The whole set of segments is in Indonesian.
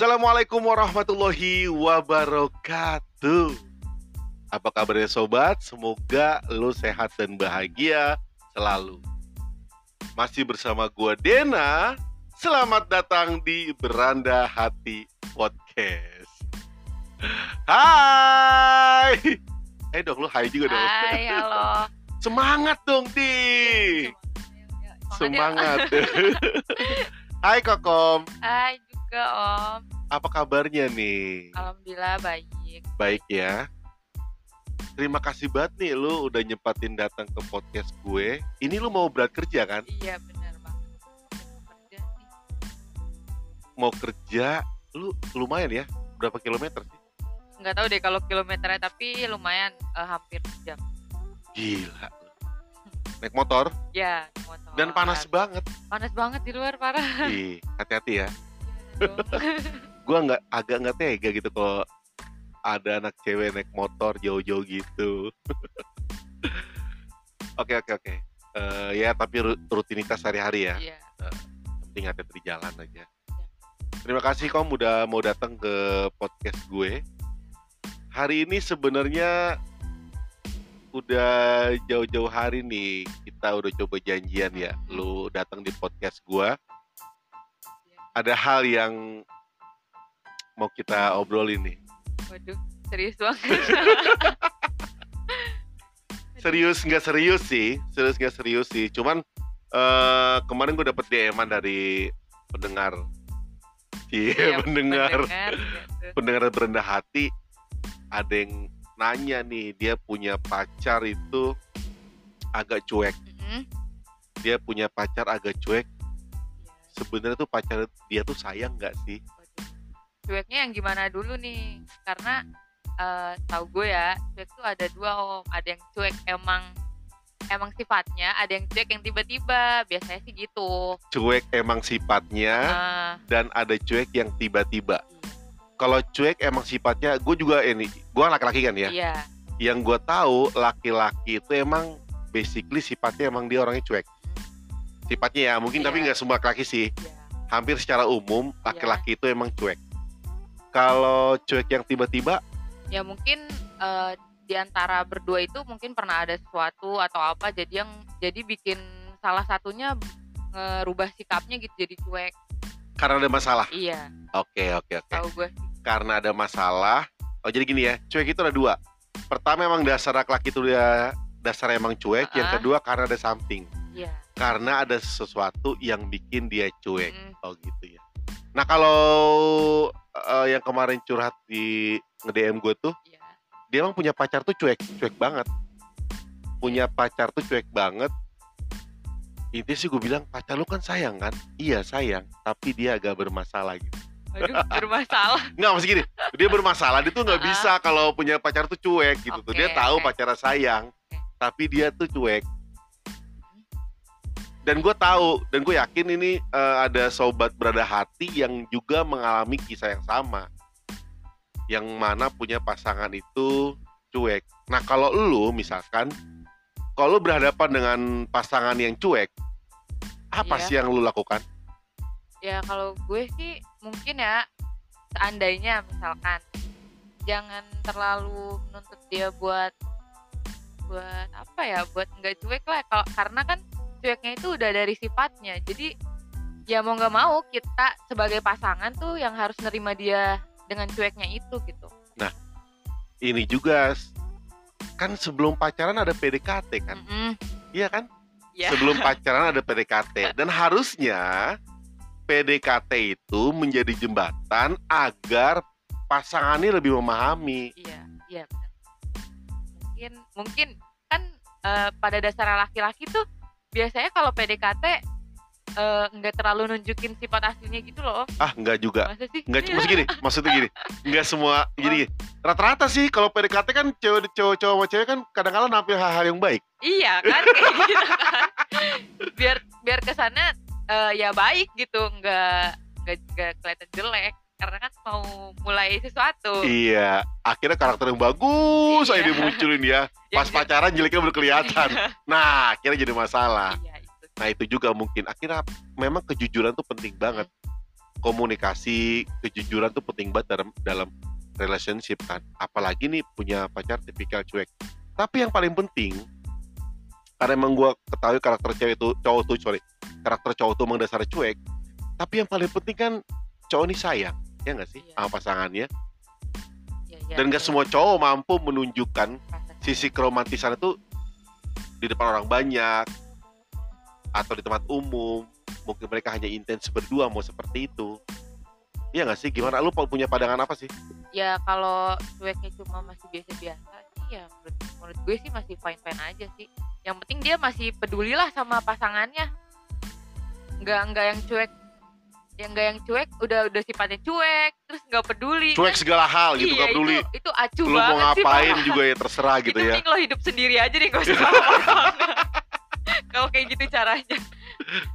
Assalamualaikum warahmatullahi wabarakatuh. Apa kabarnya sobat? Semoga lu sehat dan bahagia selalu. Masih bersama gua Dena. Selamat datang di Beranda Hati Podcast. Hai. Eh dong lu hai juga dong. Hai, halo. Semangat dong, Di. Semangat. Hai Kokom. Hai juga Om. Apa kabarnya nih? Alhamdulillah baik. Baik ya. Terima kasih banget nih lu udah nyempatin datang ke podcast gue. Ini lu mau berat kerja kan? Iya benar banget. Kerja nih. Mau kerja, lu lumayan ya. Berapa kilometer sih? Nggak tahu deh kalau kilometernya tapi lumayan eh, hampir jam. Gila. lu. Naik motor Ya motor. dan panas banget. Panas banget di luar parah. Ih, hati-hati ya. Gua nggak agak nggak tega gitu kalau ada anak cewek naik motor jauh-jauh gitu. Oke oke oke. Eh, ya tapi ru- rutinitas sehari-hari ya. Iya. penting hati-hati di jalan aja. Terima kasih Kom udah mau datang ke podcast gue. Hari ini sebenarnya udah jauh-jauh hari nih kita udah coba janjian ya. Lu datang di podcast gue. Ada hal yang mau kita obrolin nih. Waduh, serius banget. Serius nggak serius sih, serius nggak serius sih. Cuman eh, kemarin gue dapet DM-an dari pendengar, iya Iya, pendengar. pendengar gitu. pendengar berendah hati ada yang nanya nih dia punya pacar itu agak cuek Mm-mm. dia punya pacar agak cuek. Sebenarnya tuh pacar dia tuh sayang nggak sih. Cueknya yang gimana dulu nih? Karena eh tahu gue ya, cuek tuh ada dua om. Ada yang cuek emang emang sifatnya, ada yang cuek yang tiba-tiba. Biasanya sih gitu. cuek emang sifatnya Ah, dan ada cuek yang tiba-tiba kalau cuek emang sifatnya gue juga ini gue laki-laki kan ya Iya. yang gue tahu laki-laki itu emang basically sifatnya emang dia orangnya cuek sifatnya ya mungkin tapi Iya. nggak semua laki sih Iya. hampir secara umum laki-laki itu emang cuek. Kalau cuek yang tiba-tiba, Ya mungkin eh, di antara berdua itu mungkin pernah ada sesuatu atau apa jadi yang jadi bikin salah satunya ngerubah sikapnya gitu jadi cuek. karena ada masalah. Iya, Oke, oke, oke. tahu gue. Karena ada masalah. Oh, jadi gini ya, cuek itu ada dua. Pertama emang dasar laki-laki itu dia dasar emang cuek. Yang Uh-uh. kedua karena ada something. Iya. Karena ada sesuatu yang bikin dia cuek. Mm, Oh gitu ya. Nah kalau eh, yang kemarin curhat di nge-DM gue tuh, Iya. dia emang punya pacar tuh cuek, cuek banget. Punya pacar tuh cuek banget. Intinya sih gue bilang pacar lu kan sayang kan? Iya sayang, tapi dia agak bermasalah gitu. Aduh, bermasalah. Nggak maksud gini, dia bermasalah, dia tuh nggak bisa kalau punya pacar tuh cuek gitu tuh. Dia tahu pacarnya sayang, Oke. tapi dia tuh cuek. Dan gue tahu, dan gue yakin ini eh, ada sobat berada hati yang juga mengalami kisah yang sama. Yang mana punya pasangan itu cuek. Nah kalau lu misalkan, kalau lu berhadapan dengan pasangan yang cuek, apa Iya. sih yang lu lakukan? Ya kalau gue sih mungkin ya seandainya misalkan jangan terlalu menuntut dia buat buat apa ya buat nggak cuek lah kalau karena kan cueknya itu udah dari sifatnya jadi ya mau nggak mau kita sebagai pasangan tuh yang harus nerima dia dengan cueknya itu gitu Ini juga kan sebelum pacaran ada PDKT kan, Mm-mm. iya kan? Ya. Sebelum pacaran ada PDKT dan harusnya PDKT itu menjadi jembatan agar pasangannya lebih memahami. Iya, iya benar. Mungkin mungkin kan eh, pada dasar laki-laki tuh biasanya kalau PDKT eh, nggak terlalu nunjukin sifat aslinya gitu loh. Ah, enggak juga. Masa sih? Enggak maksud gini, maksudnya gini. Enggak semua jadi gini. Rata-rata sih kalau PDKT kan cewek cowok cowok sama cewek kan kadang-kadang nampil hal-hal yang baik. Iya kan kayak gitu kan. Biar biar ke sana eh, ya baik gitu, nggak nggak nggak kelihatan jelek karena kan mau mulai sesuatu. Iya, akhirnya karakter yang bagus Iya. aja dimunculin ya. Pas Yang- pacaran jeleknya baru kelihatan. Nah, akhirnya jadi masalah. Iya itu. Nah, itu juga mungkin akhirnya memang kejujuran tuh penting banget. komunikasi kejujuran tuh penting banget dalam dalam relationship kan apalagi nih punya pacar tipikal cuek tapi yang paling penting karena emang gue ketahui karakter cewek itu cowok tuh sorry karakter cowok tuh emang dasar cuek tapi yang paling penting kan cowok ini sayang ya nggak sih? Iya. sama pasangannya. Iya, iya, dan gak iya. semua cowok mampu menunjukkan sisi keromantisan itu di depan orang banyak atau di tempat umum. Mungkin mereka hanya intens berdua mau seperti itu. Iya gak sih? Gimana? Lu punya pandangan apa sih? Ya kalau cueknya cuma masih biasa-biasa sih ya menurut, menurut gue sih masih fine fine aja sih. Yang penting dia masih peduli lah sama pasangannya. Nggak nggak yang cuek yang nggak yang cuek udah udah sifatnya cuek terus nggak peduli. Cuek kan? segala hal gitu iya, gak peduli. itu, itu acuh lu mau banget sih ngapain parah. juga ya terserah gitu itu ya. mending lo hidup sendiri aja deh gak usah kalau kayak gitu caranya.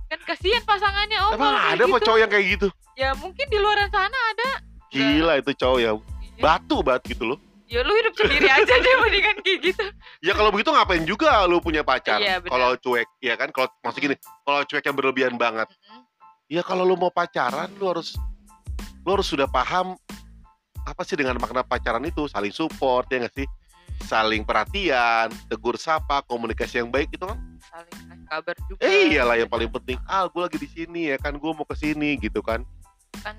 Kan kasihan pasangannya om emang ada apa gitu. cowok yang kayak gitu? Ya mungkin di luar sana ada. Gila itu cowok ya. Iya. batu banget gitu loh. Ya lu hidup sendiri aja deh mendingan kayak gitu. Ya kalau begitu ngapain juga lu punya pacar? Iya, kalau cuek ya kan? Kalau maksud gini kalau cuek yang berlebihan banget. Ya kalau lu mau pacaran lu harus lu harus sudah paham apa sih dengan makna pacaran itu. Saling support ya nggak sih? Saling perhatian tegur sapa komunikasi yang baik itu kan? Saling kasih kabar juga. Eh iyalah yang paling penting ah gue lagi di sini ya kan gue mau ke sini gitu kan. Kan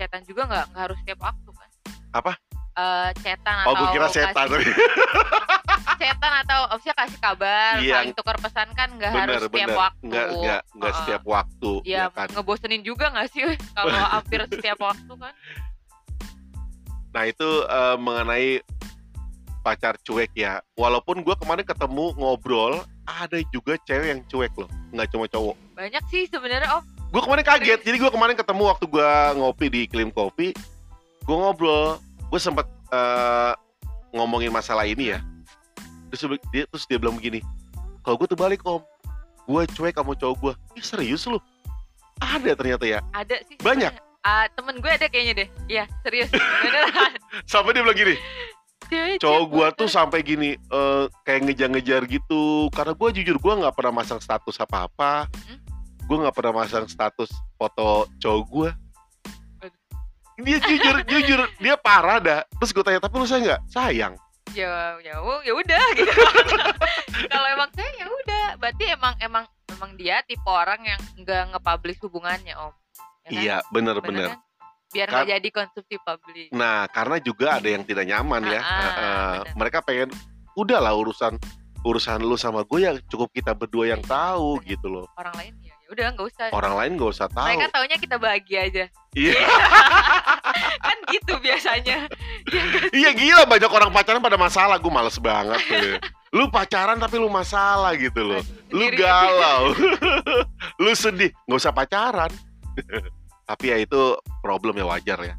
cetan juga nggak nggak harus setiap waktu kan? Apa? Eh, cetan oh atau gue kira setan kasih, cetan atau maksudnya kasih kabar Iya. saling tukar pesan kan nggak harus bener setiap bener waktu nggak nggak nggak Heeh. setiap waktu ya, ya kan ngebosenin juga nggak sih kalau hampir setiap waktu kan Nah itu eh, mengenai pacar cuek ya. Walaupun gue kemarin ketemu ngobrol, ada juga cewek yang cuek loh, nggak cuma cowok. banyak sih sebenarnya om Gue kemarin kaget, jadi gue kemarin ketemu waktu gue ngopi di Klim Kopi, gue ngobrol, gue sempet eh, ngomongin masalah ini ya. Terus dia, terus dia bilang begini, kalau gue tuh balik om, gue cuek sama cowok gue. Ih serius lu? Ada ternyata ya. ada sih Banyak? Ah, temen gue ada kayaknya deh iya serius beneran Sampai dia bilang gini, Cewek cowok banget. tuh sampai gini eh, kayak ngejar-ngejar gitu karena gua jujur gua nggak pernah masang status apa-apa Mhm. gua nggak pernah masang status foto cowok gua Aduh. dia jujur jujur dia parah dah terus gue tanya tapi lu sayang nggak sayang ya u- ya udah gitu. Kalau emang saya ya udah berarti emang emang emang dia tipe orang yang nggak nge-publish hubungannya om. Ya kan? iya bener-bener kan? biar Kan- nggak jadi konsumsi publik. Nah karena juga ada yang tidak nyaman ya. Ah, Eh, eh, bener. mereka pengen udahlah urusan urusan lu sama gue ya cukup kita berdua yang tahu Bener. gitu loh. Orang lain ya ya udah nggak usah. Orang lain gak usah tahu. mereka taunya kita bahagia aja. Iya kan gitu biasanya ya? Iya gila banyak orang pacaran pada masalah gue males banget tuh. Lu pacaran tapi lu masalah gitu loh. Lu galau. lu sedih, nggak usah pacaran. tapi ya itu problem ya wajar ya.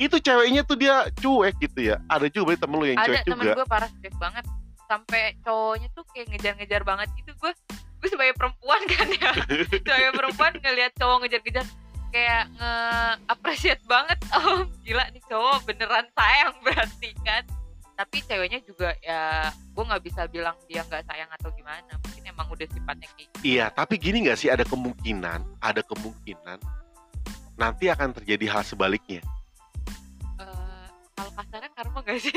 Itu ceweknya tuh dia cuek gitu ya. Ada juga temen lu yang ada cuek temen juga. gue parah cuek banget sampai cowoknya tuh kayak ngejar-ngejar banget gitu gue gue sebagai perempuan kan ya sebagai perempuan ngelihat cowok ngejar-ngejar kayak nge-appreciate banget. Oh gila nih cowok beneran sayang berarti kan. Tapi ceweknya juga ya gue nggak bisa bilang dia nggak sayang atau gimana. Mungkin emang udah sifatnya kayak gitu. Iya, tapi gini nggak sih? Ada kemungkinan, ada kemungkinan nanti akan terjadi hal sebaliknya. Eh, kalau kasarnya karma gak sih?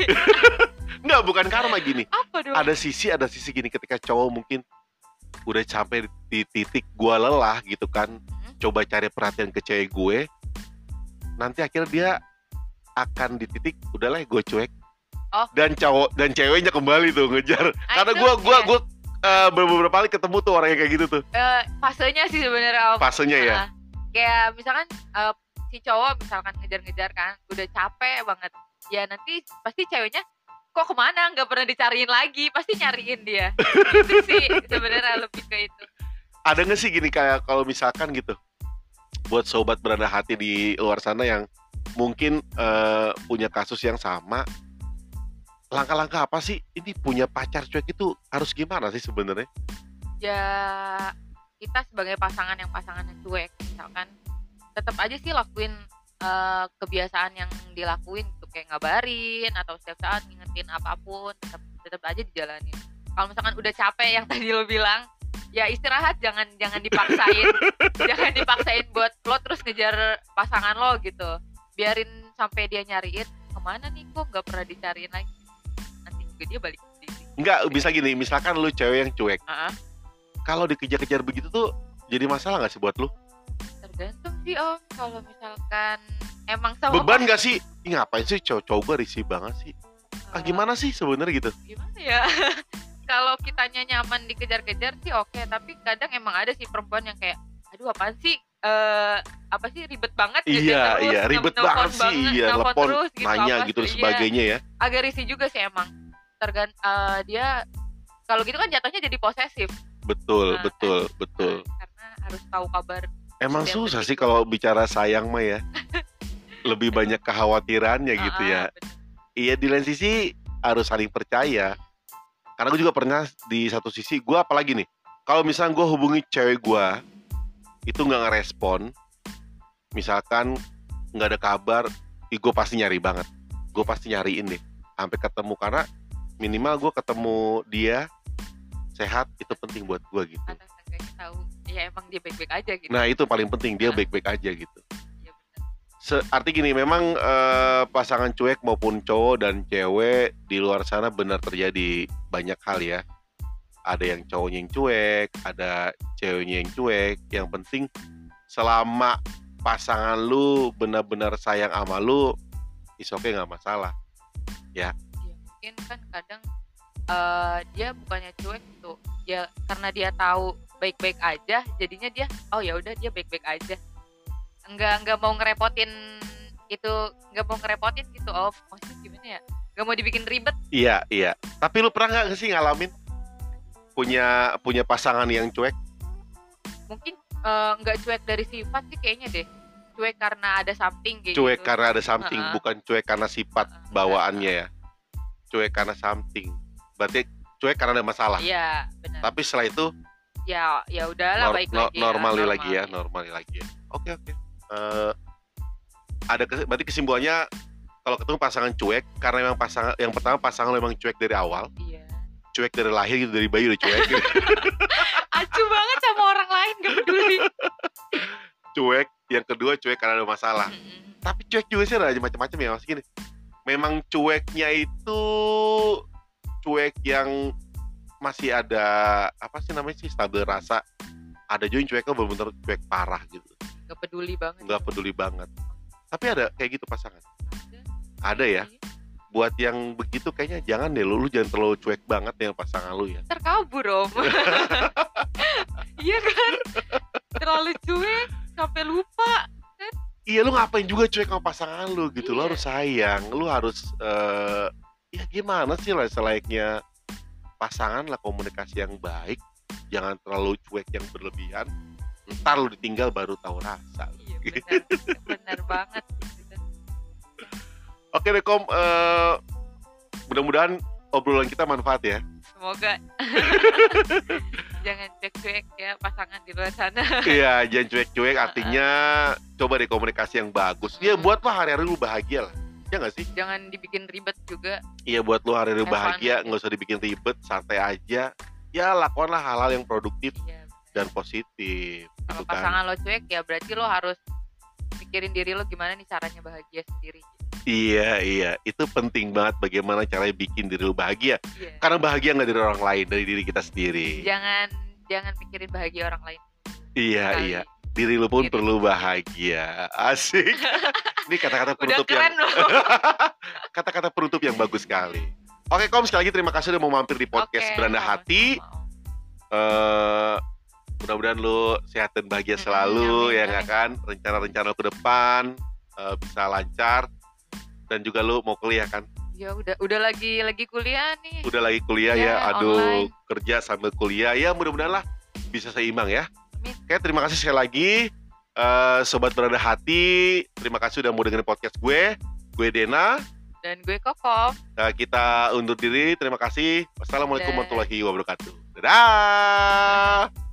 Nggak, bukan karma gini. apa dong? Ada sisi ada sisi gini. Ketika cowok mungkin udah sampai di titik gua lelah gitu kan. Coba cari perhatian ke cewek gue nanti akhirnya dia akan di titik udahlah gue cuek. Oh. dan cowok dan ceweknya kembali tuh ngejar. Ah, karena iya. gua eh, beberapa kali ketemu tuh orang yang kayak gitu tuh. Eh, fasenya sih sebenarnya fasenya ya. Nah, kayak misalkan eh, si cowok misalkan ngejar-ngejar kan udah capek banget. Ya nanti pasti ceweknya kok ke mana? Nggak pernah dicariin lagi. Pasti nyariin dia. Itu sih sebenarnya lebih ke itu. Ada nggak sih gini kayak kalau misalkan gitu buat sobat berada hati di luar sana yang mungkin eh, punya kasus yang sama langkah-langkah apa sih? Ini punya pacar cuek itu harus gimana sih sebenarnya? Ya kita sebagai pasangan yang pasangan yang cuek misalkan tetap aja sih lakuin eh, kebiasaan yang dilakuin gitu kayak ngabarin atau setiap saat ngingetin apa pun tetap tetap aja dijalanin. Kalau misalkan udah capek yang tadi lo bilang ya istirahat jangan jangan dipaksain jangan dipaksain buat lo terus ngejar pasangan lo gitu biarin sampai dia nyariin ke mana nih kok nggak pernah dicariin lagi nanti juga dia balik sendiri Enggak bisa gini, misalkan lu cewek yang cuek. Ah, Kalau dikejar-kejar begitu tuh jadi masalah nggak sih buat lu? tergantung sih om kalau misalkan emang sama Beban nggak sih? Ih, ngapain sih cowok-cowok risih banget sih? Ah gimana sih sebenarnya gitu? gimana ya kalau kitanya nyaman dikejar-kejar sih oke tapi kadang emang ada sih perempuan yang kayak aduh apaan sih eh apa sih ribet banget Iya, terus, iya, ribet banget sih, banget, iya, telepon, terus gitu, Nanya apa gitu dan iya. sebagainya ya. agak risih juga sih emang tergan eh, dia kalau gitu kan jatuhnya jadi posesif Betul, Nah, betul, betul. Eh, karena harus tahu kabar Emang susah sih kalau bicara sayang mah ya. Lebih banyak kekhawatirannya gitu Ah, ya. Iya di lain sisi harus saling percaya. Karena gue juga pernah di satu sisi gue apalagi nih. Kalau misalnya gue hubungi cewek gue itu nggak ngerespon, misalkan nggak ada kabar, gue pasti nyari banget. Gue pasti nyariin deh sampai ketemu karena minimal gue ketemu dia sehat itu penting buat gue gitu. tahu ya emang dia baik-baik aja gitu Nah itu paling penting dia baik-baik aja gitu. Iya, arti gini memang eh, pasangan cuek maupun cowok dan cewek di luar sana benar terjadi banyak hal ya. Ada yang cowoknya yang cuek, ada ceweknya yang cuek. Yang penting selama pasangan lu benar-benar sayang sama lu, is oke nggak masalah. ya mungkin kan kadang eh, dia bukannya cuek gitu ya karena dia tahu baik-baik aja jadinya dia oh ya udah dia baik-baik aja enggak enggak mau ngerepotin itu enggak mau ngerepotin gitu oh maksudnya gimana ya enggak mau dibikin ribet Iya iya. Tapi lu pernah nggak sih ngalamin punya punya pasangan yang cuek? mungkin eh, enggak cuek dari sifat sih kayaknya deh cuek karena ada something kayak cuek gitu. karena ada something Heeh. bukan cuek karena sifat Heeh, bawaannya ya cuek karena something berarti cuek karena ada masalah iya benar tapi setelah itu ya ya udahlah nor- baik no- lagi normali ya, lagi ya normal. normali lagi ya oke oke Eh, ada kes- berarti kesimpulannya kalau ketemu pasangan cuek karena memang pasangan yang pertama pasangan lo memang cuek dari awal. Iya. Cuek dari lahir gitu dari bayi udah cuek. Gitu. acu banget sama orang lain gak peduli. Cuek yang kedua cuek karena ada masalah. Mm-mm. tapi cuek juga sih ada macam-macam ya mas gini. Memang cueknya itu cuek yang masih ada apa sih namanya sih stabil rasa. Ada juga yang cueknya benar-benar cuek parah gitu gak peduli banget nggak peduli banget. Tapi ada kayak gitu pasangan? Ada. ada ya? Iya. buat yang begitu kayaknya jangan deh lu, lu jangan terlalu cuek banget dengan pasangan lu ya. Terkabur om. Iya kan? Terlalu cuek sampai lupa iya lu ngapain juga cuek sama pasangan lu gitu? Lu Iya. harus sayang lu harus eh ya gimana sih lah selayaknya pasangan lah komunikasi yang baik. Jangan terlalu cuek yang berlebihan ntar lu ditinggal baru tahu rasa iya benar. Benar banget gitu. oke deh kom eh, mudah-mudahan obrolan kita manfaat ya. Semoga. Jangan cuek-cuek ya pasangan di luar sana. Iya jangan cuek-cuek. Artinya coba deh komunikasi yang bagus. Ya buatlah hari-hari lu bahagia lah. Ya nggak sih? Jangan dibikin ribet juga. Iya buat lu hari ini Have fun. bahagia, nggak usah dibikin ribet, santai aja. Ya lakukanlah hal-hal yang produktif. Iya dan positif. kalau gitu kan. pasangan lo cuek ya berarti lo harus pikirin diri lo gimana nih caranya bahagia sendiri Iya iya, itu penting banget bagaimana caranya bikin diri lu bahagia. iya Karena bahagia nggak dari orang lain, dari diri kita sendiri. jangan jangan pikirin bahagia orang lain Iya sekali. iya, diri lu pun Diri. perlu bahagia. Asik. Ini kata-kata penutup yang kata-kata penutup yang bagus sekali. Oke Kom, sekali lagi terima kasih udah mau mampir di podcast Oke, Beranda Hati. Eh mudah-mudahan lu sehat dan bahagia selalu amin, ya nggak kan? Rencana-rencana ke depan eh, bisa lancar. Dan juga lu mau kuliah kan? Ya udah udah lagi lagi kuliah nih. Udah lagi kuliah ya. Ya, aduh online. kerja sambil kuliah. Ya mudah-mudahan lah bisa seimbang ya. Amin. oke terima kasih sekali lagi Eh, sobat berada hati. Terima kasih udah mau dengerin podcast gue gue Dena. Dan gue kokom Nah, kita undur diri. Terima kasih. Wassalamualaikum warahmatullahi wabarakatuh. Dadah